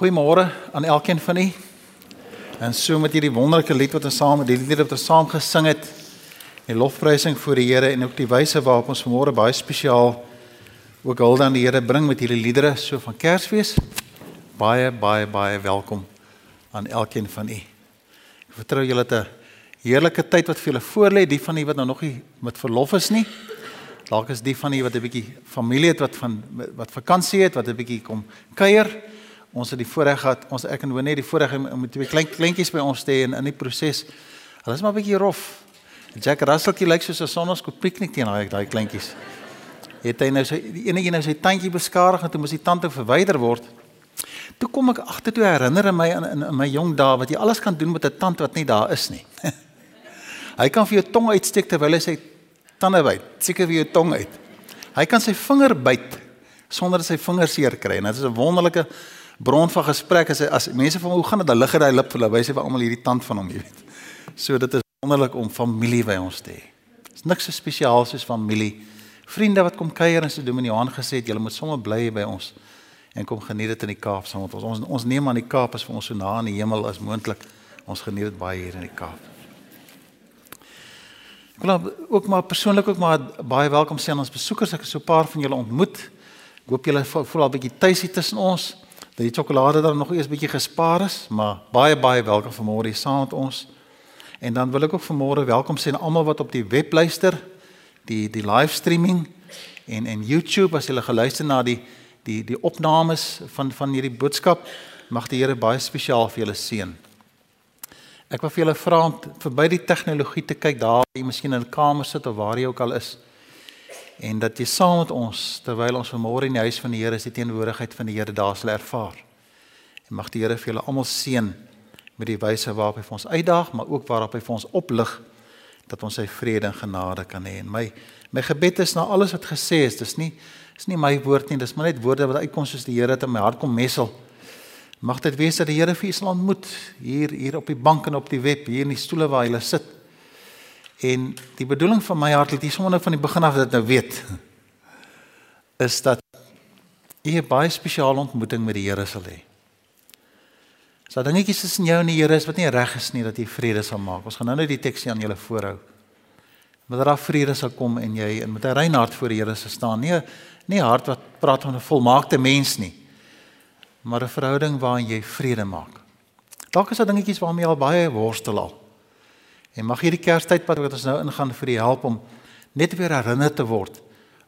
Goeiemôre aan elkeen van u. En so met hierdie wonderlike lied wat ons saam die lied wat ons saam gesing het, die lofprysing voor die Here en ook die wyse waarop ons vanmôre baie spesiaal ook hulde aan die Here bring met hierdie liedere so van Kersfees. Baie baie baie welkom aan elkeen van u. Ek vertrou julle het 'n heerlike tyd wat vir julle voorlê, die van u wat nou nog nie met verlof is nie. Dalk is die van u wat 'n bietjie familie het wat van wat vakansie het, wat 'n bietjie kom kuier. Ons het die voorreg gehad, ons ek en Wene die voorreg om twee klein kleintjies by ons te hê in in die proses. Hulle is maar 'n bietjie rof. Jack Russellkie lyk soos 'n sonneskoop piknik teen daai daai kleintjies. Het hy nou sy die ene een nou sy tandjie beskadig en toe moes die tand verwyder word. Toe kom ek agter toe herinner my in, in in my jong dae wat jy alles kan doen met 'n tand wat nie daar is nie. hy kan vir jou tong uitsteek terwyl hy sy tande byt. Seker vir jou tong uit. Hy kan sy vinger byt sonder dat sy vingers seer kry en dit is 'n wonderlike bron van gesprek as as mense van hoe gaan dit? Hulle lig uit daai lip vir hulle wys hy vir almal hierdie tand van hom, jy weet. So dit is wonderlik om familie by ons te hê. Dit's niks so spesiaal soos familie. Vriende wat kom kuier en so doen in Johan gesê het, julle moet sommer bly by ons en kom geniet dit in die Kaap saam met ons. Ons ons neem aan die Kaap is vir ons so na in die hemel as moontlik. Ons geniet dit baie hier in die Kaap. Ek wil ook maar persoonlik ook maar baie welkom sê aan ons besoekers. Ek het so 'n paar van julle ontmoet. Ek hoop julle voel al 'n bietjie tuis hier tussen ons. Dat die sjokolade daar nog eers bietjie gespaar is, maar baie baie welkom vanmôre hier saam met ons. En dan wil ek ook vanmôre welkom sê aan almal wat op die web luister, die die livestreaming en en YouTube as julle geluister na die die die opnames van van hierdie boodskap. Mag die Here baie spesiaal vir julle seën. Ek wil vir julle vra om verby die tegnologie te kyk daar jy miskien in 'n kamer sit of waar jy ook al is. En dat jy saam met ons terwyl ons vanmôre in die huis van die Here is, die teenwoordigheid van die Here daar sal ervaar. En mag die Here vir julle almal seën met die wyse waarop hy vir ons uitdaag, maar ook waarop hy vir ons oplig dat ons sy vrede en genade kan hê. En my my gebed is na alles wat gesê is, dis nie is nie my woord nie, dis maar net woorde wat uitkom soos die Here het in my hart kom messel. Mag dit wees dat die Here vir u sal ontmoet hier hier op die bank en op die web, hier in die stoele waar jy sit. En die bedoeling van my hart, het jy sommer nou van die begin af dit nou weet, is dat jy 'n baie spesiale ontmoeting met die Here sal hê. So dingetjies tussen jou en die Here is wat nie reg is nie dat jy vrede sal maak. Ons gaan nou net die teksie aan julle voorhou. Maar daar vrede sal kom en jy in met 'n rein hart voor die Here sal staan. Nie nie hart wat praat van 'n volmaakte mens nie maar 'n verhouding waarin jy vrede maak. Dalk is daar dingetjies waarmee jy al baie worstel al. En mag hierdie Kerstyd wat ons nou ingaan vir die help om net weer herinner te word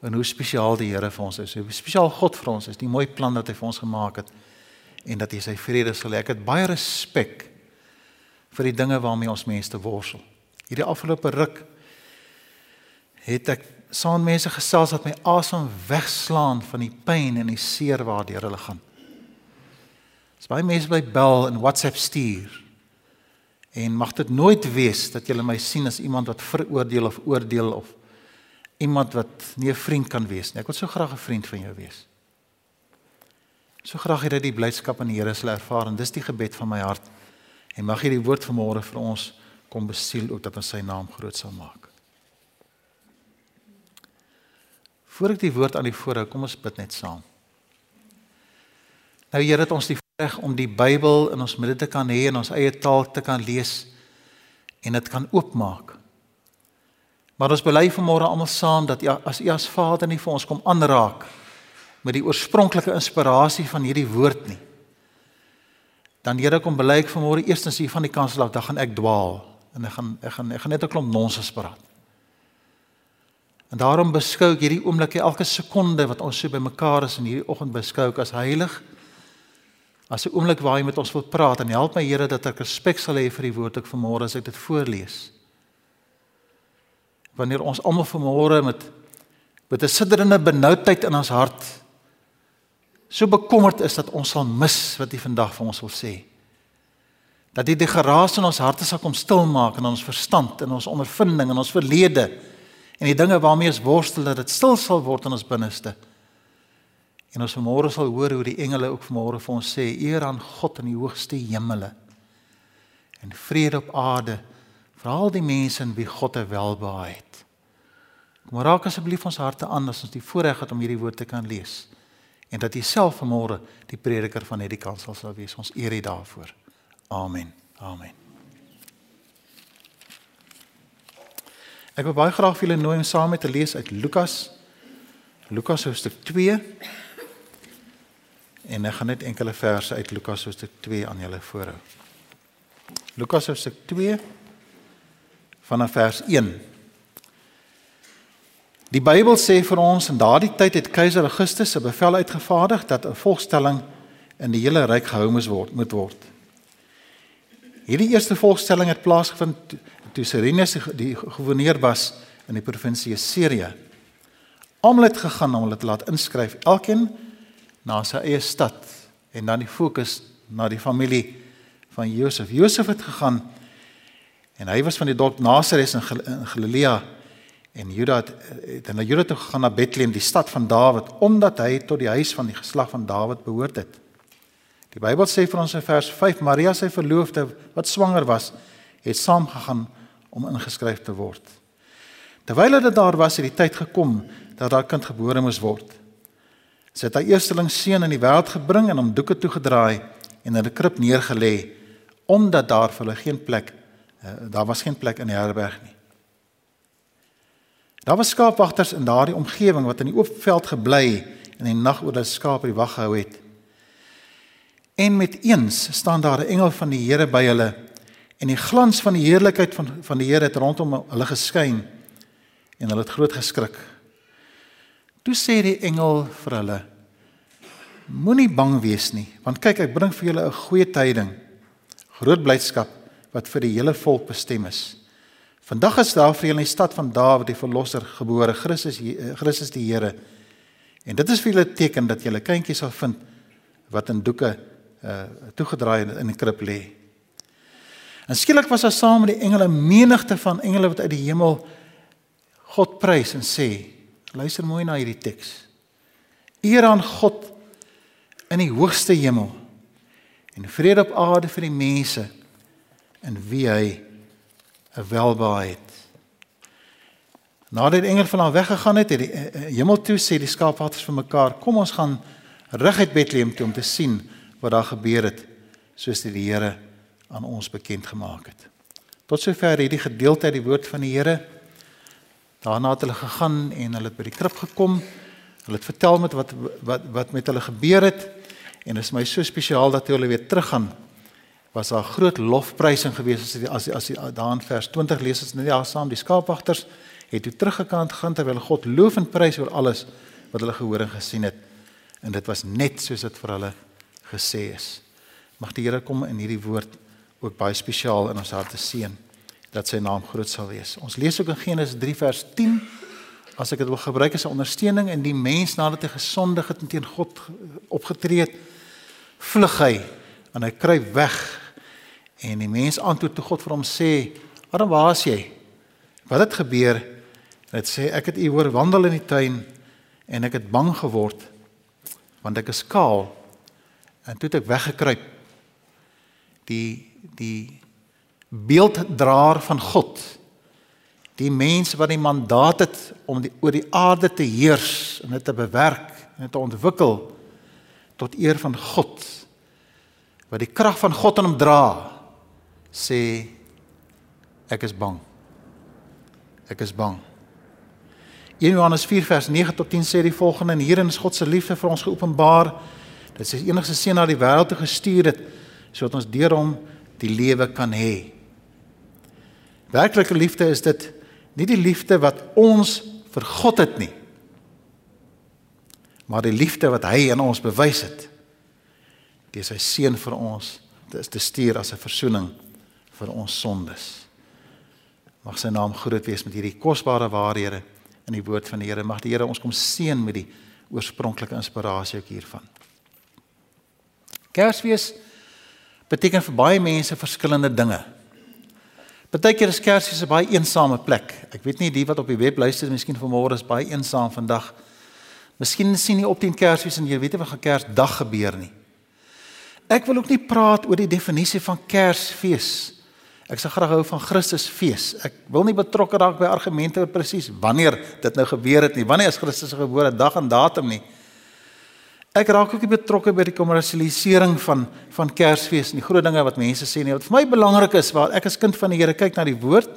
aan hoe spesiaal die Here vir ons is. Hoe spesiaal God vir ons is, die mooi plan wat hy vir ons gemaak het en dat hy sy vrede sal hê. Ek het baie respek vir die dinge waarmee ons mense te worstel. Hierdie afgelope ruk het ek saam mense gesels wat my asem wegslaan van die pyn en die seer waardeur hulle gaan. Dis baie mense by bel en WhatsApp stuur. En mag dit nooit wees dat jy my sien as iemand wat veroordeel of oordeel of iemand wat nie 'n vriend kan wees nie. Ek wil so graag 'n vriend van jou wees. So graag hê dat die blydskap in die Here sal ervaar en dis die gebed van my hart. En mag hierdie woord vanmôre vir ons kom besiel ook dat ons sy naam groot sal maak. Voordat ek die woord aan die voorhou, kom ons bid net saam. Nou Here, het ons die reg om die Bybel in ons midde te kan hê en ons eie taal te kan lees en dit kan oopmaak. Maar ons bely vanmôre almal saam dat ja, as U as Vader nie vir ons kom aanraak met die oorspronklike inspirasie van hierdie woord nie. Dan Here kom bely ek vanmôre eerstens hier van die kansel af, dan gaan ek dwaal en ek gaan ek gaan ek gaan net 'n klomp nonsens praat. En daarom beskou ek hierdie oomblik elke sekonde wat ons so bymekaar is in hierdie oggend beskou ek as heilig as 'n oomblik waar jy met ons wil praat en help my Here dat ek respek sal hê vir die woord ek vanmôre as ek dit voorlees. Wanneer ons almal vanmôre met met 'n sidderende benoudheid in ons hart so bekommerd is dat ons sal mis wat U vandag vir ons wil sê. Dat U die geraas in ons harte sal kom stil maak in ons verstand en ons ondervinding en ons verlede en die dinge waarmee ons worstel dat dit stil sal word in ons binneste. En ons vanmôre sal hoor hoe die engele ook vanmôre vir ons sê eer aan God in die hoogste hemele en vrede op aarde vir al die mense in wie God 'n welbehae het. Kom raak asseblief ons harte aan as ons die voorreg het om hierdie woord te kan lees en dat U self vanmôre die prediker van hierdie kansel sal wees. Ons eer U daarvoor. Amen. Amen. Ek wil baie graag vir julle nooi om saam met te lees uit Lukas Lukas hoofstuk 2 en ek gaan net enkele verse uit Lukas hoofstuk 2 aan julle voorhou. Lukas hoofstuk 2 vanaf vers 1. Die Bybel sê vir ons in daardie tyd het keiser Augustus 'n bevel uitgevaardig dat 'n volkstelling in die hele ryk gehou moes word moet word. Hierdie eerste volkstelling het plaasgevind toe Cyrenius die gouverneur was in die provinsie Syrië. Almal het gegaan om hulle te laat inskryf, elkeen na sy eie stad en dan die fokus na die familie van Josef. Josef het gegaan en hy was van die dorp Nasaret in Galilea en Juda het, het na Juda toe gegaan na Bethlehem, die stad van Dawid, omdat hy tot die huis van die geslag van Dawid behoort het. Die Bybel sê vir ons in vers 5 Maria sy verloofde wat swanger was, het saamgegaan om ingeskryf te word. Terwyl dit daar was, het die tyd gekom dat daar kind gebore moes word. Sy het haar eersteling seun in die wêreld gebring en hom doeke toegedraai en in 'n krib neergelê omdat daar vir hulle geen plek uh, daar was geen plek in die herberg nie. Daar was skaapwagters in daardie omgewing wat in die oop veld gebly en die nag oor hulle skape die wag gehou het. En met eens staan daar 'n engel van die Here by hulle en die glans van die heerlikheid van van die Here het rondom hulle geskyn en hulle het groot geskrik. Toe sê die engel vir hulle: Moenie bang wees nie, want kyk ek bring vir julle 'n goeie tyding, groot blydskap wat vir die hele volk bestem is. Vandag is daar vir julle in die stad van Dawid die verlosser gebore, Christus Christus die Here. En dit is vir julle teken dat julle kindjie sal vind wat in doeke uh toegedraai in 'n krib lê. En skielik was daar saam met die engele menigte van engele wat uit die hemel God prys en sê: Luister mooi na hierdie teks. Eer aan God in die hoogste hemel en vrede op aarde vir die mense in wie hy 'n welbehae het. Nadat die engel van hom weggegaan het, het die eh, eh, hemel toe sê die skaapwagters vir mekaar: "Kom ons gaan rig uit Bethlehem toe om te sien wat daar gebeur het, soos dit die Here aan ons bekend gemaak het." Tot sover hierdie gedeelte uit die woord van die Here. Daarna het hulle gegaan en hulle het by die krib gekom. Hulle het vertel met wat wat wat met hulle gebeur het en dit is my so spesiaal dat hulle weer teruggaan. Was daar groot lofprysing gewees as die, as die, as die, daar in vers 20 lees ons net daar saam die skaapwagters het toe teruggekant gegaan terwyl God loof en prys oor alles wat hulle gehoor en gesien het. En dit was net soos dit vir hulle gesê is. Mag die Here kom in hierdie woord ook baie spesiaal in ons harte seën dat sy naam groot sal wees. Ons lees ook in Genesis 3 vers 10 as ek dit wil gebruik as 'n ondersteuning en die mens nadat hy gesondig het en teen God opgetree het, vlug hy en hy kruip weg en die mens antwoord toe God vir hom sê: "Adam, waar is jy? Wat het gebeur?" Dit sê ek het u hoor wandel in die tuin en ek het bang geword want ek is kaal en toe het ek weggekruip. Die die beelddraer van God. Die mens wat die mandaat het om die, oor die aarde te heers en dit te bewerk en te ontwikkel tot eer van God. Wat die krag van God in hom dra, sê ek is bang. Ek is bang. 1 Johannes 4 vers 9 tot 10 sê die volgende en hierin is God se liefde vir ons geopenbaar dat sy enigste seun na die wêreld te gestuur het sodat ons deur hom die lewe kan hê. Werklike liefde is dit nie die liefde wat ons vir God het nie. Maar die liefde wat hy aan ons bewys het. Deur sy seun vir ons te stuur as 'n verzoening vir ons sondes. Mag sy naam groot wees met hierdie kosbare waarhede in die woord van die Here. Mag die Here ons kom seën met die oorspronklike inspirasie ook hiervan. Kersfees beteken vir baie mense verskillende dinge. Partykeer is Kersfees 'n baie eensame plek. Ek weet nie die wat op die web luister, miskien vanmôre is baie eensaam vandag. Miskien sien jy op teen Kersfees en jy weet nie wat gaan Kersdag gebeur nie. Ek wil ook nie praat oor die definisie van Kersfees. Ek sê graag hou van Christusfees. Ek wil nie betrokke raak by argumente oor presies wanneer dit nou gebeur het nie. Wanneer is Christus se geboorte dag en datum nie. Ek raak ook nie betrokke by die kommersialisering van van Kersfees en die groot dinge wat mense sê nie. Wat vir my belangrik is, waar ek as kind van die Here kyk na die woord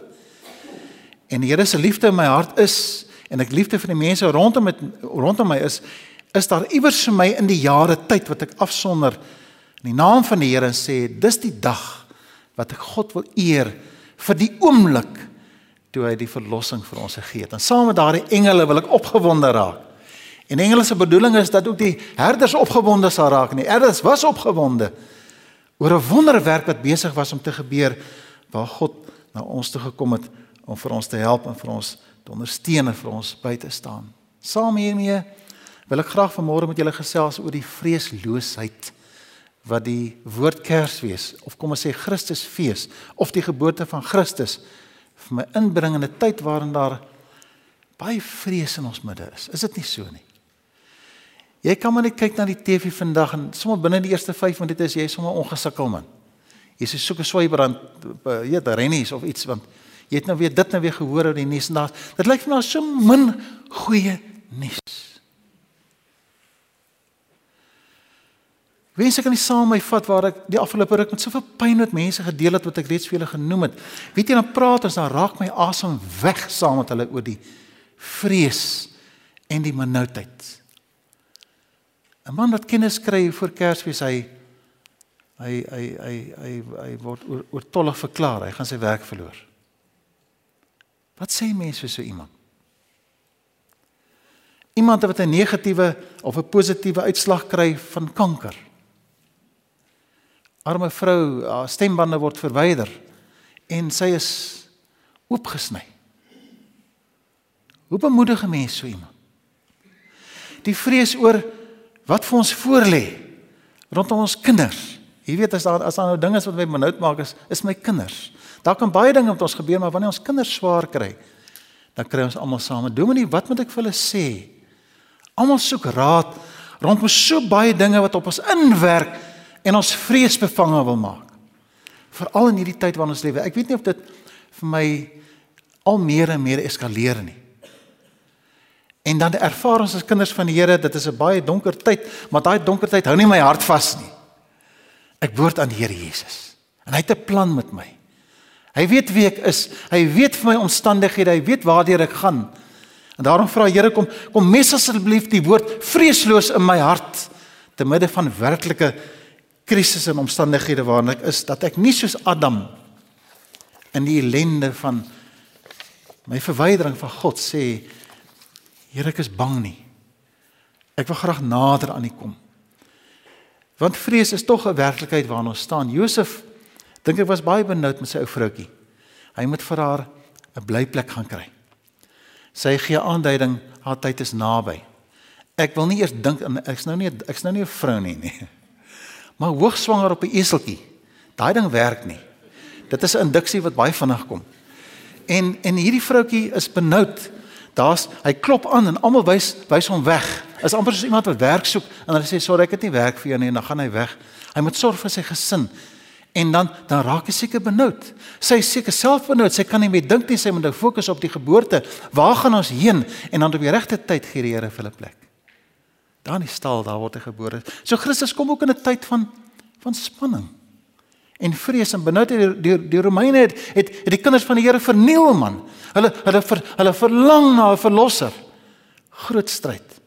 en die Here se liefde in my hart is en ek liefde vir die mense rondom met rondom my is, is daar iewers vir my in die jare tyd wat ek afsonder in die naam van die Here en sê dis die dag wat ek God wil eer vir die oomblik toe hy die verlossing vir ons gegee het. En saam met daardie engele wil ek opgewonde raak. En engele se bedoeling is dat ook die herders opgewonde sal raak. En die herders was opgewonde oor 'n wonderwerk wat besig was om te gebeur waar God na ons toe gekom het om vir ons te help en vir ons te ondersteun en vir ons by te staan. Saam hiermee wil ek graag vanmôre met julle gesels oor die vreesloosheid wat die woord Kersfees of kom ons sê Christusfees of die geboorte van Christus vir my inbring in 'n tyd waarin daar baie vrees in ons midde is. Is dit nie so nie? Jy kan maar net kyk na die TV vandag en sommer binne die eerste 5 minute is jy sommer ongesukkel man. Jy sê soek 'n swybrand, jy weet, rennies of iets want jy het nou weer dit nou weer gehoor oor die nuus en daar. Dit lyk vir my so min goeie nuus. Wens ek kan nie saam my vat waar ek die afgelope ruk met soveel pyn met mense gedeel het wat ek reeds vir julle genoem het. Weet jy dan praat ons dan raak my asem weg saam met hulle oor die vrees en die benoudheid. 'n Man wat kennis kry voor Kersfees, hy hy hy hy hy, hy word oor, oortollig verklaar, hy gaan sy werk verloor. Wat sê mense vir so iemand? Iemand wat 'n negatiewe of 'n positiewe uitslag kry van kanker. Arme vrou, haar stembande word verwyder en sy is oopgesny. Hoe bemoedig 'n mens so iemand? Die vrees oor wat vir ons voorlê rondom ons kinders. Jy weet as daar as daar nou dinge is wat my benoud maak is is my kinders. Daar kan baie dinge met ons gebeur, maar wanneer ons kinders swaar kry, dan kry ons almal saam. Dominee, wat moet ek vir hulle sê? Almal soek raad rondom so baie dinge wat op ons inwerk en ons vreesbevange wil maak. Veral in hierdie tyd waarin ons lewe. Ek weet nie of dit vir my al meer en meer eskaleer nie. En dan ervaar ons as kinders van die Here, dit is 'n baie donker tyd, maar daai donker tyd hou nie my hart vas nie. Ek behoort aan die Here Jesus. En hy het 'n plan met my. Hy weet wie ek is. Hy weet vir my omstandighede. Hy weet waartoe ek gaan. En daarom vra Here kom kom mes asseblief die woord vreesloos in my hart te midde van werklike krisisse en omstandighede waarin ek is dat ek nie soos Adam in die ellende van my verwydering van God sê Here, ek is bang nie. Ek wil graag nader aan U kom. Want vrees is tog 'n werklikheid waarna ons staan. Josef dink ek was baie benoud met sy ou vroutjie. Hy moet vir haar 'n blyplek gaan kry. Sy gee aanduiding haar tyd is naby. Ek wil nie eers dink ek's nou nie ek's nou nie 'n vrou nie nie. Maar hoogswanger op 'n eseltjie. Daai ding werk nie. Dit is 'n induksie wat baie vinnig kom. En en hierdie vroutjie is benoud Daar's hy klop aan en almal wys wys hom weg. Is amper soos iemand wat werk soek en hulle sê sorry ek het nie werk vir jou nie en dan gaan hy weg. Hy moet sorg vir sy gesin. En dan dan raak hy seker benoud. Sy is seker self benoud. Sy kan nie meer dink nie. Sy moet nou fokus op die geboorte. Waar gaan ons heen? En dan op die regte tyd gee die Here vir hulle plek. Daar in die stal daar word hy gebore. So Christus kom ook in 'n tyd van van spanning en vrees en benoudheid die, die die Romeine het, het het die kinders van die Here verniel man. Hulle hulle ver, hulle verlang na 'n verlosser. Groot stryd.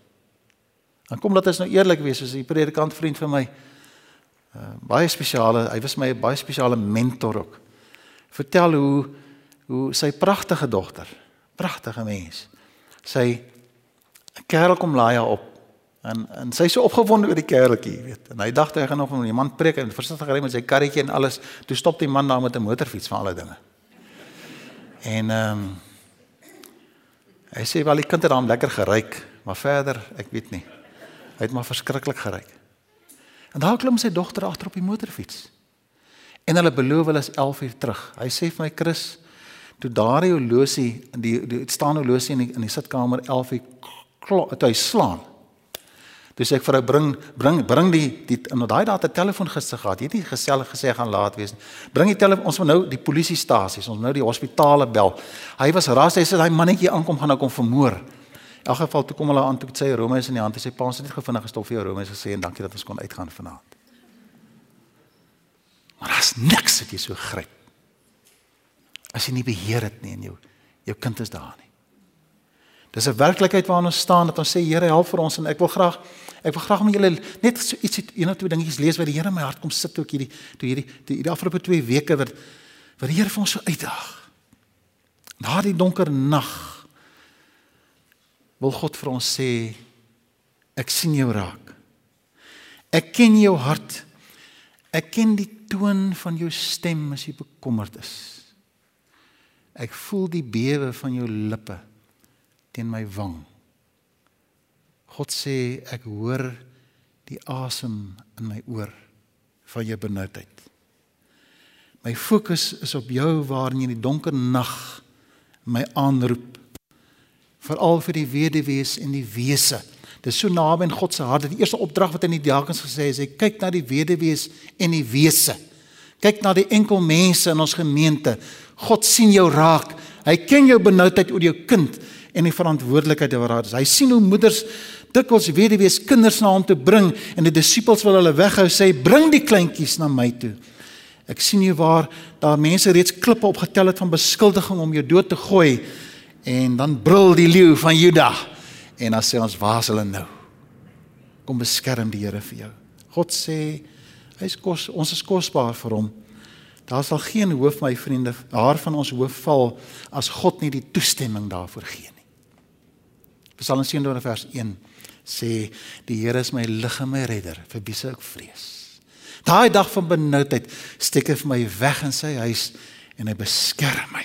Dan kom laat ons nou eerlik wees soos die predikant vriend vir my. Uh, baie spesiale, hy was my 'n baie spesiale mentor ook. Vertel hoe hoe sy pragtige dogter, pragtige mens. Sy kerel kom laai haar op En en sy is so opgewonde oor die kereltjie, weet. En hy dink hy gaan nog met 'n man preek en versigtig ry met sy karretjie en alles. Toe stop die man daar met 'n motorfiets van alle dinge. En ehm um, hy sê wel die kind het hom lekker geryk, maar verder, ek weet nie. Hy het maar verskriklik geryk. En daar klim sy dogter agter op die motorfiets. En hulle beloof hulle is 11 uur terug. Hy sê vir my Chris, toe daardie horlosie in die die staan horlosie in die, in die sitkamer 11 uur toe hy slaan. Dis ek vir hy bring bring bring die die in daai dae het 'n telefoon gister gehad. Jy het nie gesellig gesê gaan laat wees nie. Bring die telefoon ons moet nou die polisiestasies, ons moet nou die hospitale bel. Hy was ras hy sê daai mannetjie aankom gaan nou kom vermoor. In elk geval toe kom hulle aan toe sê Rome is in die hand. Hy sê pa ons het net gevindig gestof vir jou Rome is gesê en dankie dat ons kon uitgaan vanaand. Maar daar's niks wat jy so gryp. As jy nie beheer het nie en jou jou kind is daar nie. Dis 'n werklikheid waarin ons staan dat ons sê Here help vir ons en ek wil graag ek wil graag met julle net so ietsie een of twee dingetjies lees wat die Here in my hart kom sit ook hierdie toe hierdie toe hierdie afgelope 2 weke wat wat die Here vir ons so uitdaag. Na die donker nag wil God vir ons sê ek sien jou raak. Ek ken jou hart. Ek ken die toon van jou stem as jy bekommerd is. Ek voel die bewe van jou lippe teen my wang. God sê ek hoor die asem in my oor van jou benoudheid. My fokus is op jou waarin jy in die donker nag my aanroep. Veral vir die weduwees en die wese. Dit is so naby in God se hart. Die eerste opdrag wat hy in die diakens gesê het, hy kyk na die weduwees en die wese. Kyk na die enkel mense in ons gemeente. God sien jou raak. Hy ken jou benoudheid oor jou kind en die verantwoordelikheid wat daar is. Hy sien hoe moeders dikwels weduwees kinders na hom toe bring en die disippels wil hulle weghou sê bring die kleintjies na my toe. Ek sien hier waar daar mense reeds klippe opgetel het van beskuldiging om jou dood te gooi en dan brul die leeu van Juda en dan sê ons waar is hulle nou? Kom beskerm die Here vir jou. God sê hy's kos ons is kosbaar vir hom. Daar sal geen hoof my vriende haar van ons hoof val as God nie die toestemming daarvoor gee. Psalm 27 vers 1 sê die Here is my lig en my redder, vir wie sou ek vrees? Daai dag van benoudheid steek hy vir my weg in sy huis en hy beskerm my.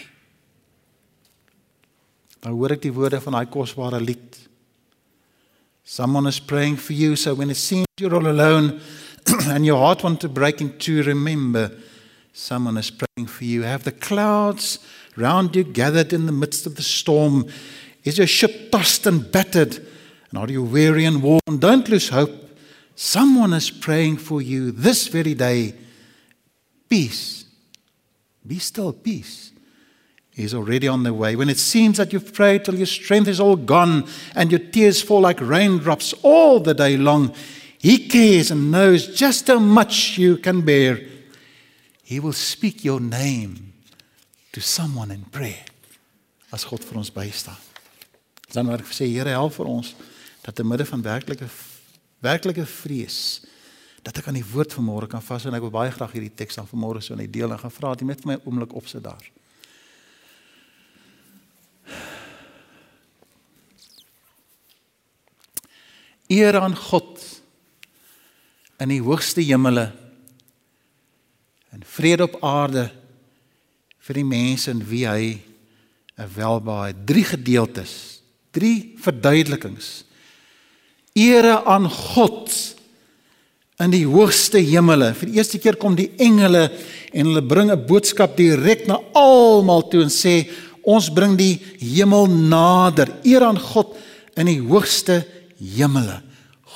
Dan hoor ek die woorde van daai kosbare lied. Someone is praying for you so when it seems you're all alone and your heart wants to break into remember someone is praying for you have the clouds round you gathered in the midst of the storm Is your ship tossed and battered? And are you weary and worn? Don't lose hope. Someone is praying for you this very day. Peace. Be still, peace is already on the way. When it seems that you've prayed till your strength is all gone and your tears fall like raindrops all the day long, He cares and knows just how much you can bear. He will speak your name to someone in prayer as God vir ons bystaan. Dan word gesê Here help vir ons dat te midde van werklike werklike vrees dat ek aan die woord van môre kan vashou en ek wil baie graag hierdie teks dan vanmôre so net deel en gaan vra dat jy met my oomblik opsit daar. Eer aan God in die hoogste hemele en vrede op aarde vir die mense in wie hy 'n welbehae drie gedeeltes Drie verduidelikings. Ere aan God in die hoogste hemele. Vir die eerste keer kom die engele en hulle bring 'n boodskap direk na almal toe en sê ons bring die hemel nader. Eer aan God in die hoogste hemele.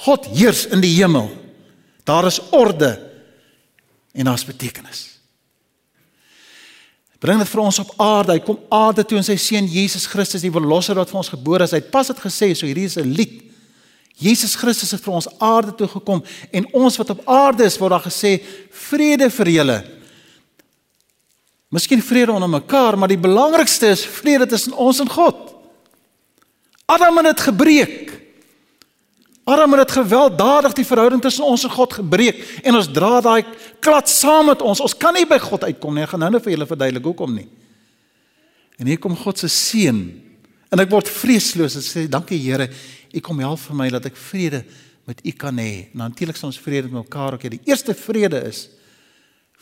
God heers in die hemel. Daar is orde en daar's betekenis bring dit vir ons op aarde. Hy kom aarde toe in sy seun Jesus Christus, die verlosser wat vir ons gebore is. Hy het pas dit gesê, so hierdie is 'n lied. Jesus Christus het vir ons aarde toe gekom en ons wat op aarde is, word daar gesê vrede vir julle. Miskien vrede onder mekaar, maar die belangrikste is vrede tussen ons en God. Adam het dit gebreek. Adam het dit gewelddadig die verhouding tussen ons en God gebreek en ons dra daai klad saam met ons. Ons kan nie by God uitkom nie. Ek gaan nou net vir julle verduidelik hoekom nie. En hier kom God se seën. En ek word vreesloos en sê dankie Here, U kom help vir my dat ek vrede met U kan hê. Natuurlik sal ons vrede met mekaar ook hê. Die eerste vrede is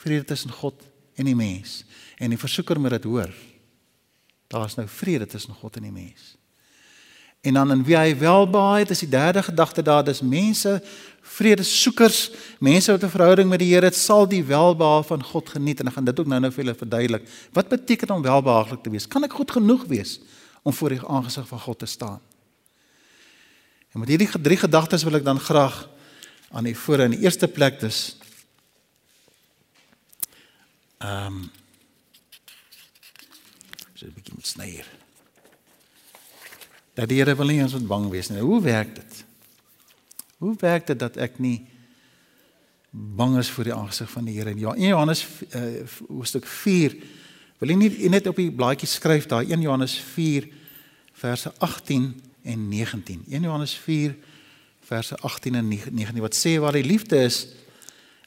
vrede tussen God en die mens. En die versoeker moet dit hoor. Daar's nou vrede tussen God en die mens. En dan in wie hy welbehae het, is die derde gedagte daar, dis mense, vredesoekers, mense wat 'n verhouding met die Here het, sal die welbehae van God geniet en ek gaan dit ook nou-nou vir julle verduidelik. Wat beteken om welbehaaglik te wees? Kan ek goed genoeg wees om voor die aangesig van God te staan? En met hierdie drie gedagtes wil ek dan graag aan u voor in die eerste plek dis ehm um, so 'n bietjie moet sny hier. Dat die Here wil nie ons moet bang wees nie. Hoe werk dit? Hoe werk dit dat ek nie bang is voor die aangesig van die Here nie? Ja, in Johannes uh, hoofstuk 4 wil jy nie net op die blaadjie skryf daar 1 Johannes 4 verse 18 en 19. 1 Johannes 4 verse 18 en 19 wat sê waar die liefde is,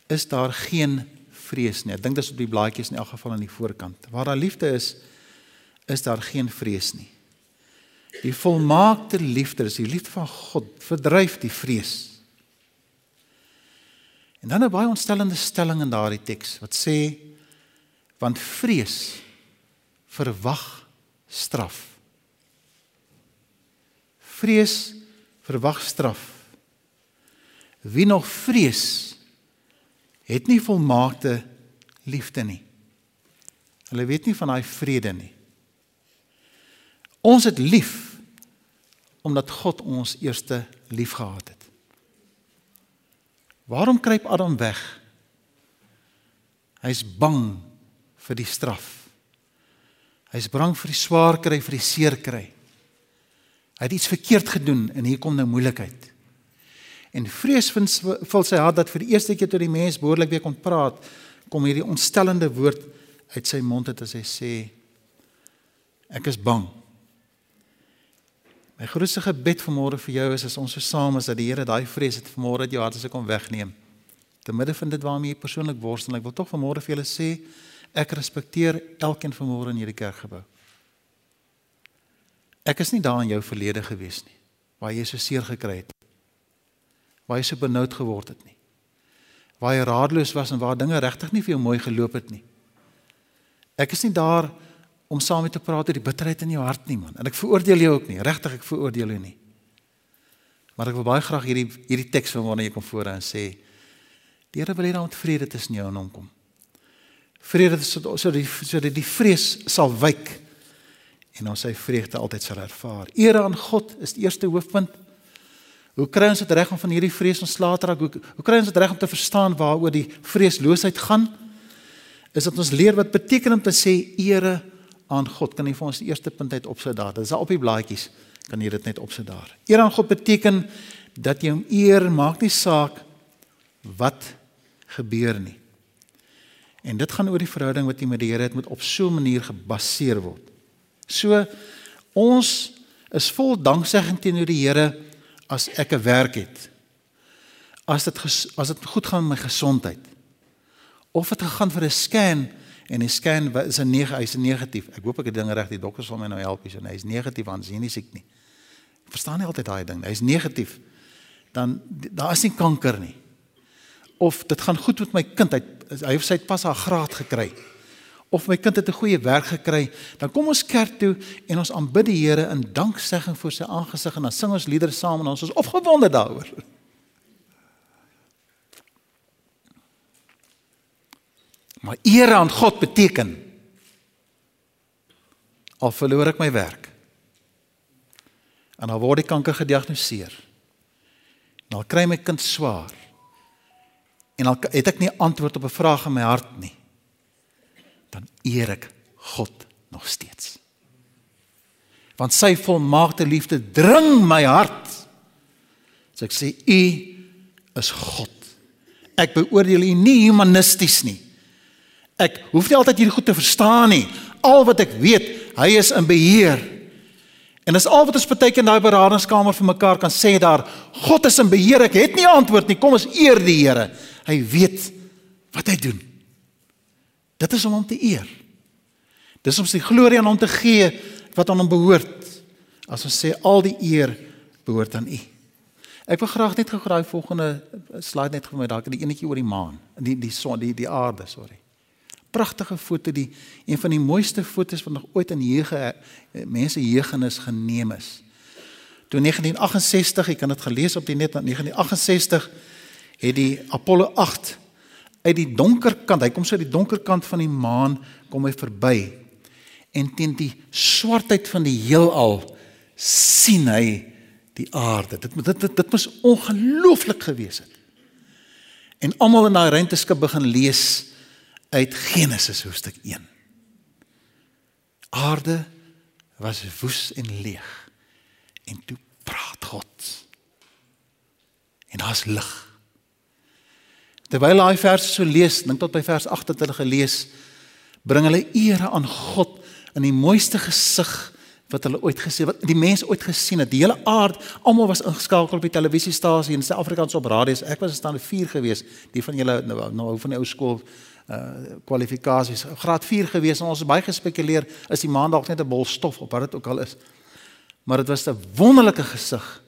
is daar geen vrees nie. Ek dink dis op die blaadjies in elk geval aan die voorkant. Waar daar liefde is, is daar geen vrees nie. Die volmaakte liefde, is die liefde van God, verdryf die vrees. En dan 'n baie ontstellende stelling in daardie teks wat sê want vrees verwag straf. Vrees verwag straf. Wie nog vrees het nie volmaakte liefde nie. Hulle weet nie van daai vrede nie. Ons het lief omdat God ons eerste liefgehad het. Waarom kruip Adam weg? Hy's bang vir die straf. Hy's bang vir die swaar kry, vir die seer kry. Hy het iets verkeerd gedoen en hier kom nou moeilikheid. En vrees vul sy hart dat vir die eerste keer tot die mens behoorlik weer kon praat, kom hierdie ontstellende woord uit sy mond uit as hy sê ek is bang. My grootste gebed vanmôre vir jou is as ons so saam is dat die Here daai vrees het vanmôre uit jou hart as ek hom wegneem. Te midde van dit waarmee jy persoonlik worstel, ek wil tog vanmôre vir julle sê ek respekteer elkeen vanmôre in hierdie kerkgebou. Ek is nie daar in jou verlede gewees nie waar jy so seer gekry het. Waar jy so benoud geword het nie. Waar jy raadloos was en waar dinge regtig nie vir jou mooi geloop het nie. Ek is nie daar om saam met te praat oor die bitterheid in jou hart nie man. En ek veroordeel jou ook nie. Regtig ek veroordeel jou nie. Maar ek wil baie graag hierdie hierdie teks van wanneer jy kom voor en sê die Here wil hê dat vrede tussen jou en hom kom. Vrede sodat so die sodat die vrees sal wyk en ons sy vreugde altyd sal ervaar. Ere aan God is die eerste hoofpunt. Hoe kry ons dit reg om van hierdie vrees ontslae te raak? Hoe, hoe kry ons dit reg om te verstaan waaroor die vreesloosheid gaan? Is dat ons leer wat beteken om te sê ere aan God. Kan jy vir ons die eerste punt uit opsit daar? Dit is al op die blaadjies. Kan jy dit net opsit daar? Eer aan God beteken dat jy hom eer, maak nie saak wat gebeur nie. En dit gaan oor die verhouding wat jy met die Here het moet op so 'n manier gebaseer word. So ons is vol danksegging teenoor die Here as ek 'n werk het. As dit as dit goed gaan met my gesondheid. Of dit gegaan vir 'n scan en die scan is 'n neg hy's negatief. Ek hoop ek het dinge reg. Die dokters sal my nou help hier. Hy's negatief want hy is nie siek nie. Ek verstaan nie altyd daai ding. Hy's negatief. Dan daar is nie kanker nie. Of dit gaan goed met my kind. Hy hy het sy pas haar graad gekry. Of my kind het 'n goeie werk gekry. Dan kom ons kerk toe en ons aanbid die Here in danksegging voor sy aangesig en dan sing ons liedere saam en ons is opgewonde daaroor. Maar eer aan God beteken al verloor ek my werk. En dan word die kanker gediagnoseer. En al kry my kind swaar. En al het ek nie antwoord op 'n vraag in my hart nie. Dan eer ek God nog steeds. Want sy volmaakte liefde dring my hart. So ek sê u is God. Ek beoordeel u nie humanisties nie. Ek hoef nie altyd hierdie goed te verstaan nie. Al wat ek weet, hy is in beheer. En dis al wat ons keer in daai beradingskamer vir mekaar kan sê daar, God is in beheer. Ek het nie antwoord nie. Kom ons eer die Here. Hy weet wat hy doen. Dit is om hom te eer. Dis om sy glorie aan hom te gee wat aan hom behoort. As ons sê al die eer behoort aan U. Ek wil graag net gou daai volgende slide net vir my dalk die enetjie oor die maan, die die son, die die aarde, sorry pragtige foto die een van die mooiste fotos wat nog ooit in heuge eh, mense heugenis geneem is. Toe 1968, ek kan dit gelees op die net 1968 het die Apollo 8 uit die donker kant, hy kom so uit die donker kant van die maan kom hy verby. En teen die swartheid van die heelal sien hy die aarde. Dit dit dit, dit moes ongelooflik gewees het. En almal in daai ruimteskip begin lees uit Genesis hoofstuk 1. Aarde was woes en leeg En toe praat God. En daar's lig. Terwyl hy verse so lees, dink tot by vers 8 het hulle gelees, bring hulle ere aan God in die mooiste gesig wat hulle ooit gesien wat die mense ooit gesien het. Die hele aard, almal was ingeskakel op die televisiestasie in Suid-Afrikaans op radio's. Ek was staan 4 gewees, die van julle nou nou van die ou skool uh kwalifikasies graad 4 gewees en ons het baie gespekuleer is die maan dalk net 'n bol stof op wat dit ook al is. Maar dit was 'n wonderlike gesig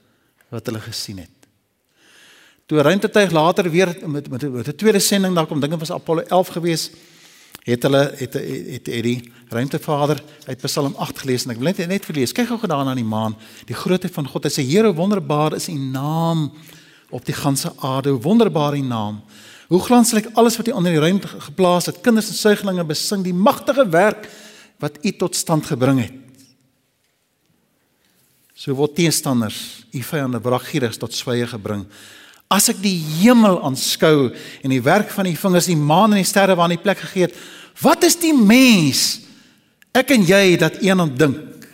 wat hulle gesien het. Toe ruimtetuig later weer met met 'n tweede sending daar kom dinge was Apollo 11 gewees het hulle het het, het die ruimtevader uit Psalm 8 gelees en ek wil net net verlees. Kyk gou gedaan aan die maan, die grootheid van God. Hy sê Here wonderbaar is u naam op die ganse aarde. Wonderbaar u naam. Hoe glansryk alles wat u onder die ruimte geplaas het. Kinders en suiglinge besing die magtige werk wat u tot stand gebring het. So word teestanders, u vyande wraggierig tot sweye gebring. As ek die hemel aanskou en die werk van die vingers, die maan en die sterre waar aan die plek gegee het, wat is die mens? Ek en jy dat een aan dink.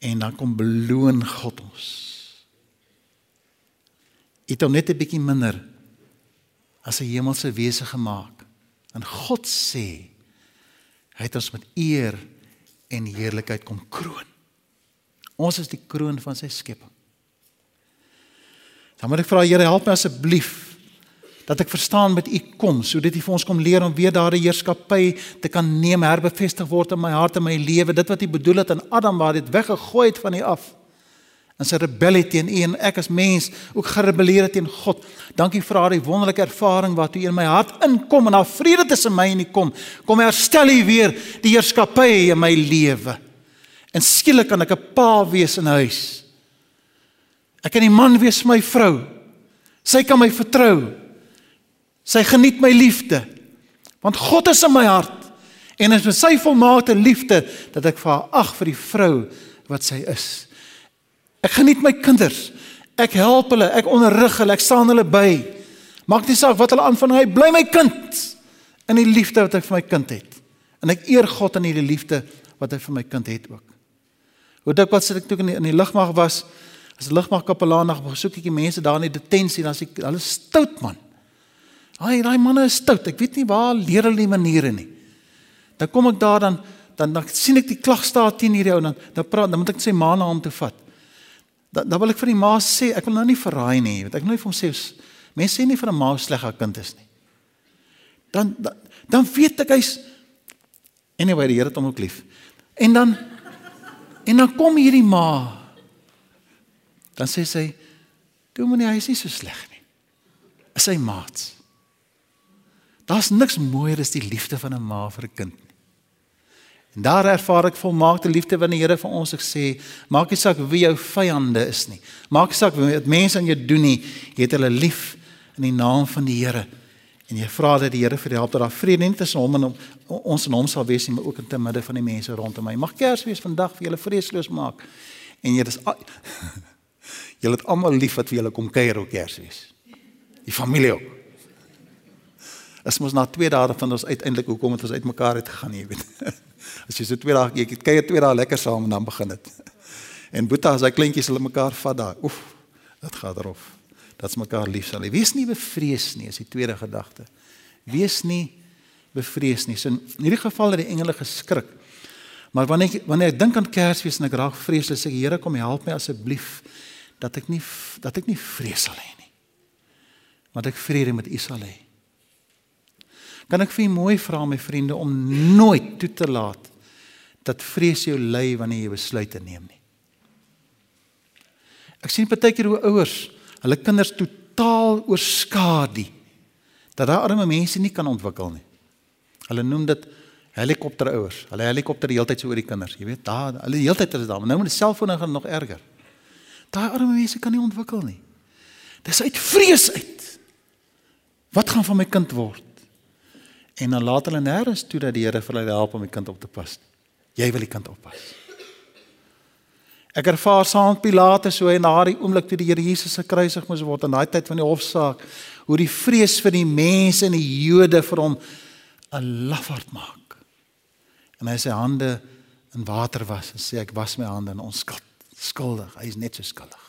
En dan kom beloon God ons. Dit hom net 'n bietjie minder as 'n hemelse wese gemaak. En God sê hy het ons met eer en heerlikheid kom kroon. Ons is die kroon van sy skepping. Dan moet ek vra Here help my asseblief dat ek verstaan met u kom sodat u vir ons kom leer om weer daardie heerskappy te kan neem herbevestig word in my hart en my lewe dit wat u bedoel het aan Adam waar dit weggegooi het van u af en sy rebellie teen u en ek as mens ook gerebelleer het teen God dankie vir daardie wonderlike ervaring wat u in my hart inkom en daar vrede tussen my en u kom kom herstel u weer die heerskappy in my lewe en skielik kan ek 'n pa wees in huis Ek kan die man wees my vrou. Sy kan my vertrou. Sy geniet my liefde. Want God is in my hart en is met sy volmaakte liefde dat ek vir haar ag vir die vrou wat sy is. Ek geniet my kinders. Ek help hulle, ek onderrig hulle, ek staan hulle by. Maak nie saak wat hulle aanvang, hy bly my kind in die liefde wat ek vir my kind het. En ek eer God in hierdie liefde wat hy vir my kind het ook. Hoe dikwels sit ek toe in die, in die lugmag was, As 'n lugmagkapelaan nog besoek ek die mense daar in die detensie, dan sê hulle stout man. Haai, daai manne is stout. Ek weet nie waar leer hulle die maniere nie. Dan kom ek daar dan dan dan sien ek die klagstaat teen hierdie ou dan dan praat dan moet ek sy ma na hom toe vat. Dan dan wil ek vir die ma sê, ek wil nou nie verraai nie, want ek wil nie vir hom sê mense sê nie vir 'n ma sleg haar kind is nie. Dan dan, dan weet ek hy's anyway, die Here het hom ook lief. En dan en dan kom hierdie ma dan sê sy dominee hy is nie so sleg nie is sy maats daar's niks mooier as die liefde van 'n ma vir 'n kind nie en daar ervaar ek volmaakte liefde wanneer die Here vir ons sê maak nie saak wie jou vyande is nie maak nie saak wat mense aan jou doen nie jy het hulle lief in die naam van die Here en jy vra dat die Here vir jou help dat daar vrede nie tussen hom en ons en hom sal wees nie maar ook in te midde van die mense rondom my mag Kersfees vandag vir julle vreesloos maak en jy dis Julle het almal lief wat vir julle kom kuier op Kersfees. Die familie ook. As mos na 2 dae van ons uiteindelik hoekom het ons uitmekaar het gegaan, jy weet. As jy so 2 dae jy kuier 2 dae lekker saam en dan begin dit. En Boeta as hy kleintjies hulle mekaar vat daar. Oef, dit gaan rof. Dat's mekaar lief sal. Wees nie bevrees nie, is die tweede gedagte. Wees nie bevrees nie. So in hierdie geval het die engele geskrik. Maar wanneer ek wanneer ek dink aan Kersfees en ek raak vreesloos, sê ek Here kom help my asseblief dat ek nie dat ek nie vrees sal hê nie. Maar ek vrede met U sal hê. Kan ek vir u mooi vra my vriende om nooit toe te laat dat vrees jou lei wanneer jy besluite neem nie. Ek sien baie keer hoe ouers hulle kinders totaal oorskadu dat daai arme mense nie kan ontwikkel nie. Hulle noem dit helikopterouers. Hulle helikopter die hele tyd so oor die kinders. Jy weet, daar hulle die hele tyd is daar. Nou met die selfone gaan nog erger. Daai arme mense kan nie ontwikkel nie. Dis uit vrees uit. Wat gaan van my kind word? En dan laat hulle nêrens toe dat die Here vir hulle help om die kind op te pas. Jy wil die kind oppas. Ek ervaar saam met Pilatus so in daardie oomblik toe die Here Jesus se kruisig moes word in daai tyd van die hofsaak, hoe die vrees vir die mense en die Jode vir hom 'n lafaard maak. En hy sy hande in water was en sê ek was my hande in onskuld Skuldig, hy is net so skuldig.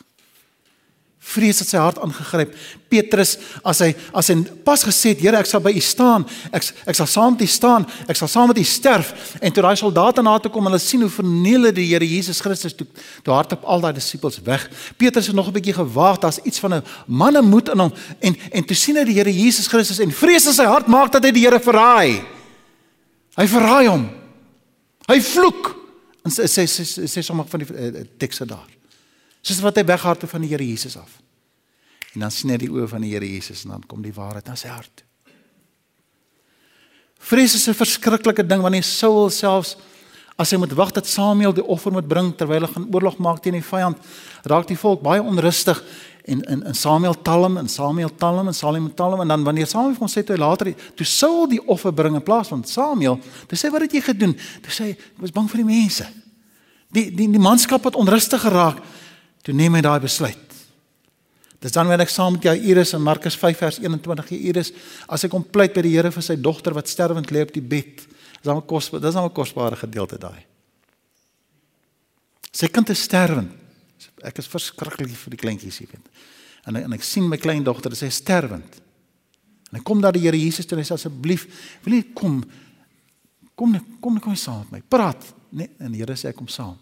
Vrees het sy hart aangegryp. Petrus as hy as hy pas gesê het, Here, ek sal by U staan. Ek ek sal saam met U staan. Ek sal saam met U sterf. En toe daai soldate na toe kom hulle sien hoe verniel hulle die Here Jesus Christus toe toe hardop al daai disippels weg. Petrus het nog 'n bietjie gewag, daar's iets van 'n mannemoed in hom en en toe sien hy die Here Jesus Christus en vrees in sy hart maak dat hy die Here verraai. Hy verraai hom. Hy vloek. En sê sê sê, sommige van die uh, tekste daar. Soos wat hy weghardop van die Here Jesus af. En dan sien hy die oë van die Here Jesus en dan kom die waarheid na sy hart. Vrees is 'n verskriklike ding wanneer Saul selfs as hy moet wag dat Samuel die offer moet bring terwyl hy gaan oorlog maak teen die vyand, raak die volk baie onrustig en in in Samuel talm en Samuel talm en Samuel talm en dan wanneer Samuel kom sê toe later toe Saul die offer bring in plaas van Samuel, toe sê wat het jy gedoen? Toe sê hy was bang vir die mense. Die die die manskap het onrustig geraak. Toe neem hy daai besluit. Dis dan wanneer ek saam met jou Iris in Markus 5 vers 21 hier Iris as ek kom pleit by die Here vir sy dogter wat sterwend lê op die bed. Dis dan 'n kos dis dan 'n kosbare gedeelte daai. Sy kind is sterwend. Ek is verskriklik vir die kleintjies hier weet. En en ek sien my kleindogter, sy is sterwend. En ek kom daar die Here Jesus toe en hy sê asseblief, wil jy kom kom kom kom saam met my. Praat. Nee, en die Here sê ek kom saam.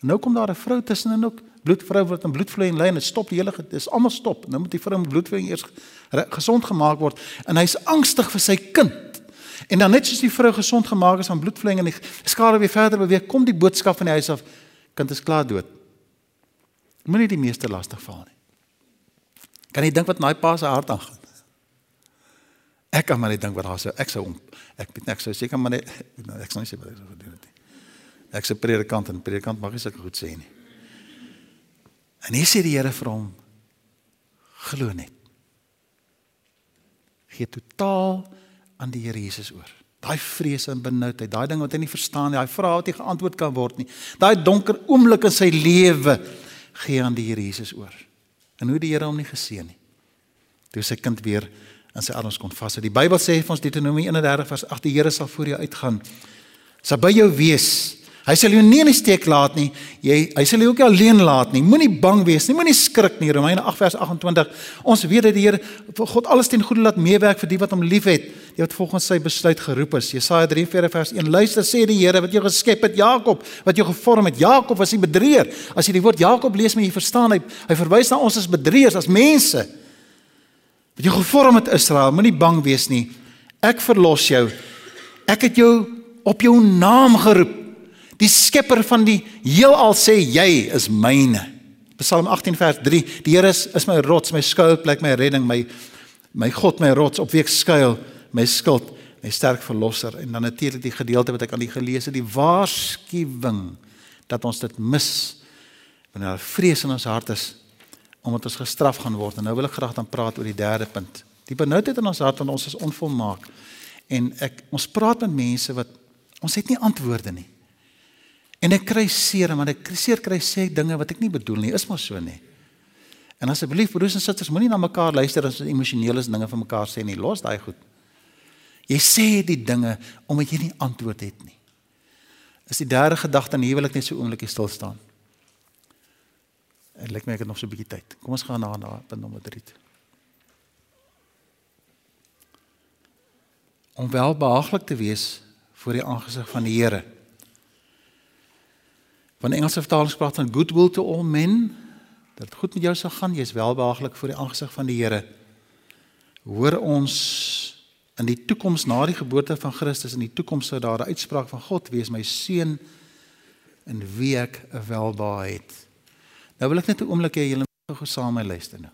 En nou kom daar 'n vrou tussenin ook bloedvrou wat in bloedvloei en ly en dit stop die hele dis almal stop. Nou moet die vrou met bloedvloei eers gesond gemaak word en hy's angstig vir sy kind. En dan net soos die vrou gesond gemaak is van bloedvloei en die skade weer verder beweeg, kom die boodskap van die huis af kind is klaar dood. Moenie die meeste lastig val nie. Kan jy dink wat my pa se hart aangaan? Ek kan maar net dink wat daar sou ek sou om ek weet ek sou seker maar net ek sou nie sê wat ek sou doen nie. Ek sê predikant en predikant mag nie sulke goed sê nie. En hier sê die Here vir hom: Glo net. Gee totaal aan die Here Jesus oor. Daai vrese en benoudheid, daai ding wat hy nie verstaan nie, daai vrae wat nie geantwoord kan word nie. Daai donker oomblik in sy lewe gee aan die Here Jesus oor. En hoe die Here hom nie geseën nie. Toe sy kind weer in sy arms kon vashou. Die Bybel sê vir ons Deuteronomie 31 vers 8: Die Here sal voor jou uitgaan. Sal by jou wees Hy sal jou nie in die steek laat nie. Jy hy sal jou ook nie alleen laat nie. Moenie bang wees nie. Moenie skrik nie. Romeine 8 vers 28. Ons weet dat die Here God alles ten goeie laat meewerk vir die wat hom liefhet, die wat volgens sy besluit geroep is. Jesaja 43 vers 1. Luister sê die Here wat jou geskep het, Jakob, wat jou gevorm het. Jakob was die bedrieër. As jy die woord Jakob lees, moet jy verstaan hy hy verwys na ons as bedrieërs, as mense. Wat jou gevorm het Israel, moenie bang wees nie. Ek verlos jou. Ek het jou op jou naam geroep. Die skepper van die heelal sê jy is myne. Psalm 18 vers 3. Die Here is, is my rots, my skuilplek, my redding, my my God, my rots op wie ek skuil, my skild, my sterk verlosser. En dan natuurlik die gedeelte wat ek aan die gelees het, die waarskuwing dat ons dit mis wanneer daar vrees in ons hart is omdat ons gestraf gaan word. En nou wil ek graag dan praat oor die derde punt. Die benoudheid in ons hart want ons is onvolmaak. En ek ons praat met mense wat ons het nie antwoorde nie. En ek kry seer, maar ek seer kry sê dinge wat ek nie bedoel nie. Is maar so nie. En asseblief broers en susters, moenie na mekaar luister as emosionele dinge van mekaar sê nie. Los daai goed. Jy sê die dinge omdat jy nie antwoord het nie. Is die derde gedagte en hier wil ek net so oomblikie stil staan. En lyk my ek het nog so 'n bietjie tyd. Kom ons gaan na na punt nommer 3. Om wel behaaglik te wees voor die aangesig van die Here. Van Engelse vertaling praat van goodwill to all men, dat dit goed met jou sal gaan, jy's welbehaaglik voor die aangesig van die Here. Hoor ons in die toekoms na die geboorte van Christus in die toekoms sou daar 'n uitspraak van God wees my seun in wie ek 'n welbehae het. Nou wil ek net 'n oomblik hê julle moet gou saam my luister nou.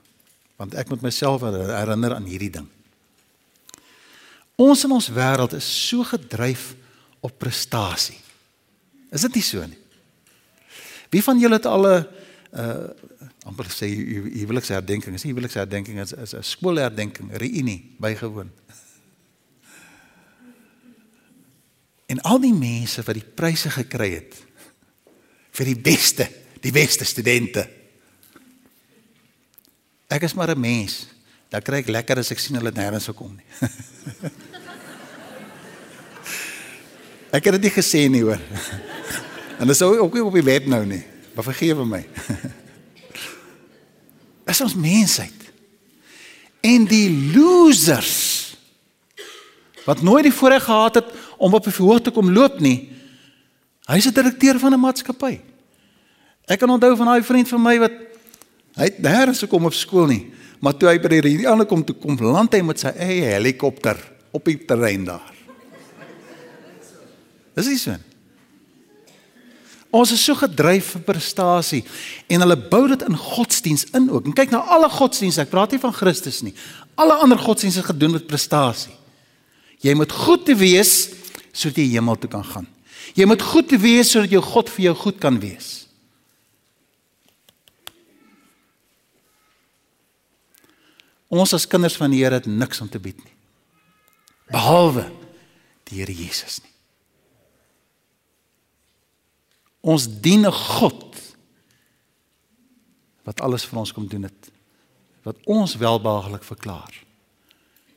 Want ek moet myself herinner aan hierdie ding. Ons in ons wêreld is so gedryf op prestasie. Is dit nie so nie? Wie van julle het al 'n uh amper sê huweliks herdenking, is nie huweliks herdenking is is 'n skoolherdenking, reunie bygewoon. En al die mense wat die pryse gekry het vir die beste, die beste studente. Ek is maar 'n mens. Dan kry ek lekker as ek sien hulle nêrens gekom nie. ek het dit nie gesê nie hoor. En dis ook nie op die web nou nie. Maar vergewe my. Is ons mensheid. En die losers wat nooit die voorreg gehad het om op 'n verhoog te kom loop nie. Hy's 'n direkteur van 'n maatskappy. Ek kan onthou van daai vriend van my wat hy het nêrens gekom op skool nie, maar toe hy by die hierdie ander kom toe kom land hy met sy eie helikopter op die terrein daar. Dis nie so nie. Ons is so gedryf vir prestasie en hulle bou dit in godsdiens in ook. En kyk na alle godsdienste, ek praat nie van Christus nie. Alle ander godsdienste is gedoen met prestasie. Jy moet goed te wees sodat jy hemel toe kan gaan. Jy moet goed te wees sodat jou God vir jou goed kan wees. Ons as kinders van die Here het niks om te bied nie. Behalwe die Here Jesus nie. Ons dien 'n God wat alles vir ons kom doen het. Wat ons welbehaaglik verklaar.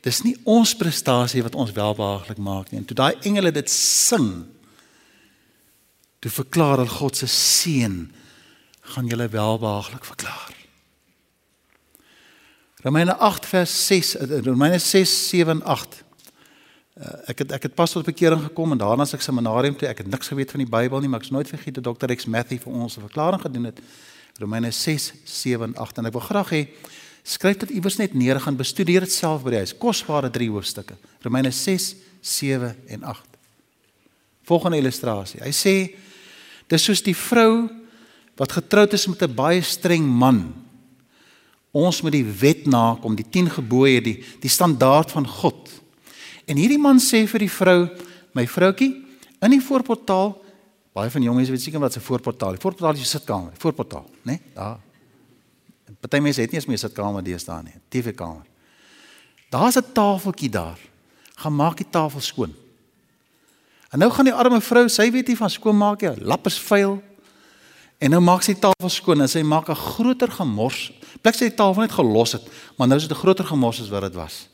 Dis nie ons prestasie wat ons welbehaaglik maak nie. En toe daai engele dit sing, toe verklaar hulle God se seën gaan julle welbehaaglik verklaar. Romeine 8 vers 6, eh, Romeine 6 7 en 8. Uh, ek het ek het pas tot bekering gekom en daarna as ek seminarium toe, ek het niks geweet van die Bybel nie, maar ek is nooit vergeet dat Dr. X Matthew vir ons 'n verklaring gedoen het. Romeine 6 7 en 8 en ek wil graag hê skryf dit iewers net neer gaan bestudeer dit self by die huis. Kosbare drie hoofstukke. Romeine 6 7 en 8. Volgende illustrasie. Hy sê dis soos die vrou wat getroud is met 'n baie streng man. Ons moet die wet nakom, die 10 gebooie, die die standaard van God. En hierdie man sê vir die vrou, my vroutkie, in die voorportaal, baie van jonges weet seker wat 'n voorportaal is. Voorportaal is 'n sitkamer, voorportaal, né? Nee? Daar. Party mense het nie eens meer sitkamer deesdae nie, TV-kamer. Daar's 'n tafeltjie daar. Gaan maak die tafel skoon. En nou gaan die arme vrou, sy weet nie van skoonmaak nie, lap is vuil. En nou maak sy die tafel skoon en sy maak 'n groter gemors. Plek sy die tafel net gelos het, maar nou is dit 'n groter gemors as wat dit was.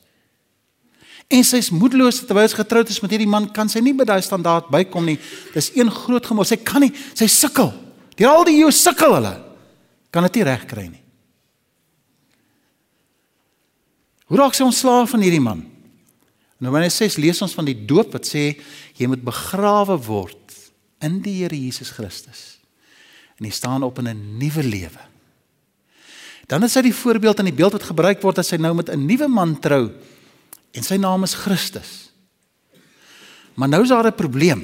En sy's moedeloos terwyl sy getroud is met hierdie man, kan sy nie by daai standaard bykom nie. Dis een groot gemors. Sy kan nie, sy sukkel. Deur al die eeue sukkel hulle. Kan dit nie regkry nie. Hoe raak sy ontslaaf van hierdie man? Nou wanneer sy lees ons van die doop wat sê jy moet begrawe word in die Here Jesus Christus. En jy staan op in 'n nuwe lewe. Dan is dit die voorbeeld en die beeld wat gebruik word as sy nou met 'n nuwe man trou en sy naam is Christus. Maar nou is daar 'n probleem.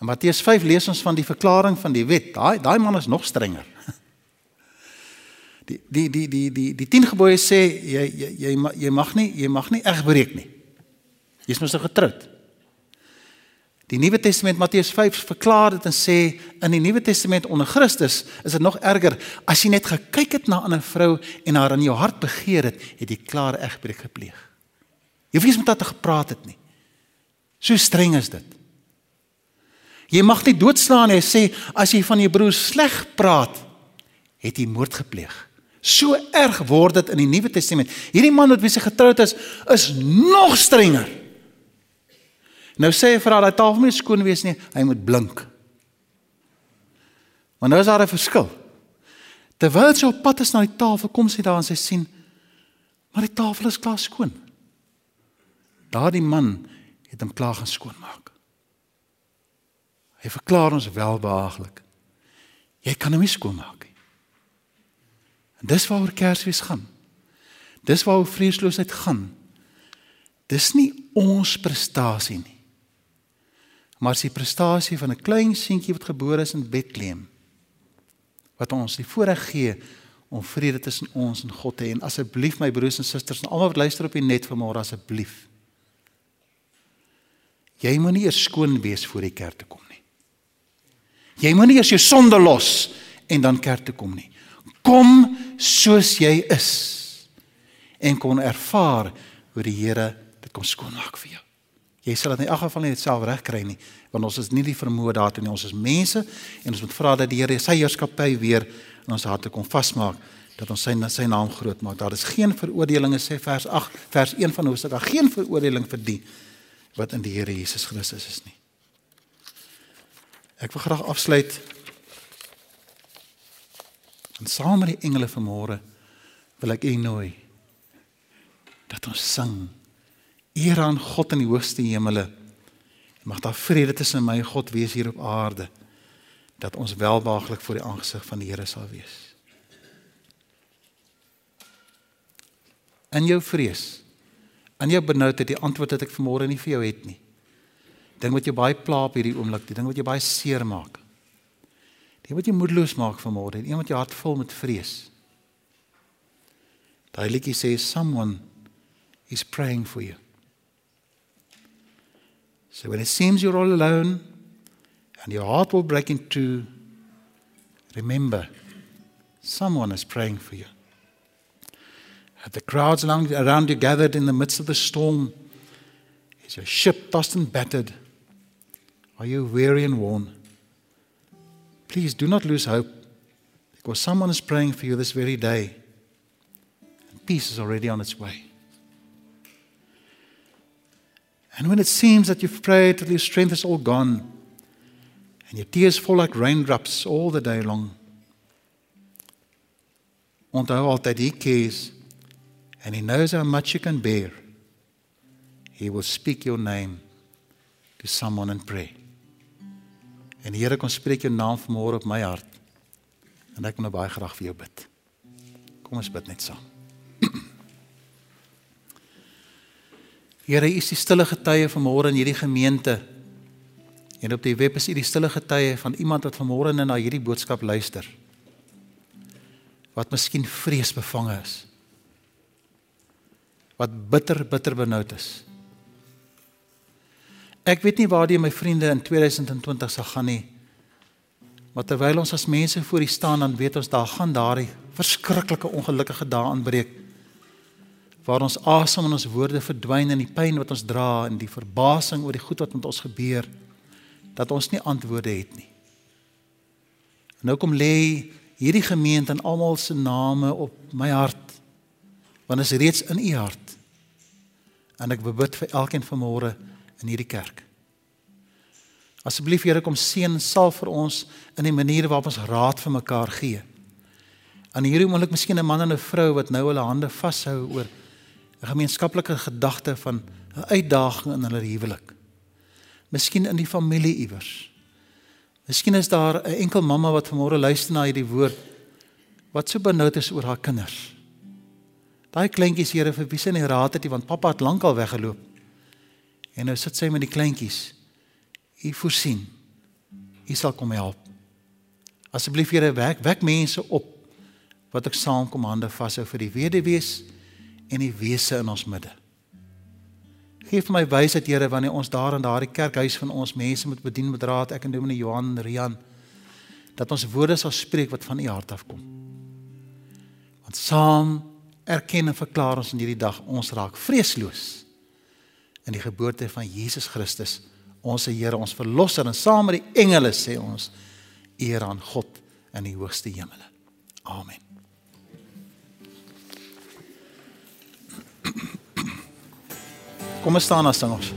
In Matteus 5 lees ons van die verklaring van die wet. Daai daai man is nog strenger. Die die die die die die 10 gebooie sê jy jy jy jy mag nie jy mag nie egbreek nie. Jy's mos nou getroud. Die Nuwe Testament Matteus 5 verklaar dit en sê in die Nuwe Testament onder Christus is dit nog erger as jy net gekyk het na 'n ander vrou en haar in jou hart begeer het, het jy klaar egbreek gepleeg. Jy weet met wat hy gepraat het nie. So streng is dit. Jy mag nie doodslaan nie. Hy sê as jy van jou broer sleg praat, het jy moord gepleeg. So erg word dit in die Nuwe Testament. Hierdie man wat sy getroud is, is nog strenger. Nou sê hy vir haar dat tafel moet skoon wees nie, hy moet blink. Maar nou is daar 'n verskil. Terwyl sy op pad is na die tafel, kom sy daar en sy sien maar die tafel is klaar skoon. Daardie man het hom klaar gaan skoonmaak. Hy verklaar ons welbehaaglik. Jy kan hom nie skoonmaak nie. En dis waaroor Kersfees gaan. Dis waaroor vreesloosheid gaan. Dis nie ons prestasie nie. Maar dis die prestasie van 'n klein seentjie wat gebore is in Bethlehem wat ons die voorreg gee om vrede tussen ons en God te hê. En asseblief my broers en susters en almal wat luister op die net vanmôre asseblief Jy moenie eers skoon wees voor die kerk toe kom nie. Jy moenie eers jou sonde los en dan kerk toe kom nie. Kom soos jy is en kon ervaar hoe die Here dit kom skoonmaak vir jou. Jy sal dit in elk geval nie self regkry nie, want ons is nie die vermoë daartoe nie. Ons is mense en ons moet vra dat die Here sy heerskappy weer in ons harte kom vasmaak dat ons sy sy naam groot maak. Daar is geen veroordeling sê vers 8 vers 1 van 8, geen veroordeling vir die wat in die Here Jesus Christus is nie. Ek wil graag afsluit En saam met die engele vanmôre wil ek u nooi dat ons sing eer aan God in die hoogste hemele. Mag daar vrede tussen my en God wees hier op aarde dat ons welbehaaglik voor die aangesig van die Here sal wees. In jou vrees, in jou benoudheid, die antwoord wat ek vanmôre nie vir jou het nie. Ding wat jou baie pla op hierdie oomblik, die ding wat jou baie seer maak. Die wat jou moedeloos maak vanmôre, die een wat jou hart vul met vrees. Daai liedjie sê someone is praying for you. So when it seems you're all alone and your heart will break in two, remember someone is praying for you. The crowds around you gathered in the midst of the storm, is your ship tossed and battered? Are you weary and worn? Please do not lose hope because someone is praying for you this very day. And peace is already on its way. And when it seems that you've prayed till your strength is all gone and your tears fall like raindrops all the day long, onthou altyd he cares and he knows how much you can bear. He will speak your name to someone in prayer. En Here kom spreek jou naam vanmôre op my hart. En ek wil nou baie graag vir jou bid. Kom ons bid net saam. Here, U is die stille getuie vanmôre in hierdie gemeente. En op die web is U die stille getuie van iemand wat vanmôre na hierdie boodskap luister. Wat miskien vreesbevange is. Wat bitter bitter benoud is. Ek weet nie waar die my vriende in 2020 sal gaan nie. Maar terwyl ons as mense voor U staan, dan weet ons daar gaan daardie verskriklike ongelukkige dae aanbreek. Waar ons asem en ons woorde verdwyn in die pyn wat ons dra en die verbasing oor die goed wat met ons gebeur dat ons nie antwoorde het nie. Nou kom lê hierdie gemeente en almal se name op my hart. Want is reeds in u hart. En ek bid vir elkeen vanmôre in hierdie kerk. Asseblief Here kom seën sal vir ons in die maniere waarop ons raad vir mekaar gee. Aan hierdie oomblik miskien 'n man en 'n vrou wat nou hulle hande vashou oor 'n gemeenskaplike gedagte van 'n uitdaging in hulle huwelik. Miskien in die familie iewers. Miskien is daar 'n enkel mamma wat vanmôre luister na hierdie woord wat so benoud is oor haar kinders. Daai kleintjies Here vir wie sy nie raad het nie want pappa het lankal weggeloop. En nou sit sy met die kleintjies. U voorsien. U sal kom help. Asseblief Here wek wek mense op wat ek saam kom hande vashou vir die weduwees en die wese in ons midde. Geef my wysheid Here wanneer ons daar in daardie kerkhuis van ons mense moet bedien met raad ek en Dominee Johan Rian dat ons woorde sal spreek wat van u hart afkom. Want saam erken en verklaar ons in hierdie dag ons raak vreesloos in die geboorte van Jesus Christus, ons Here, ons verlosser en saam met die engele sê ons eer aan God in die hoogste hemele. Amen. Kom ons staan as ons.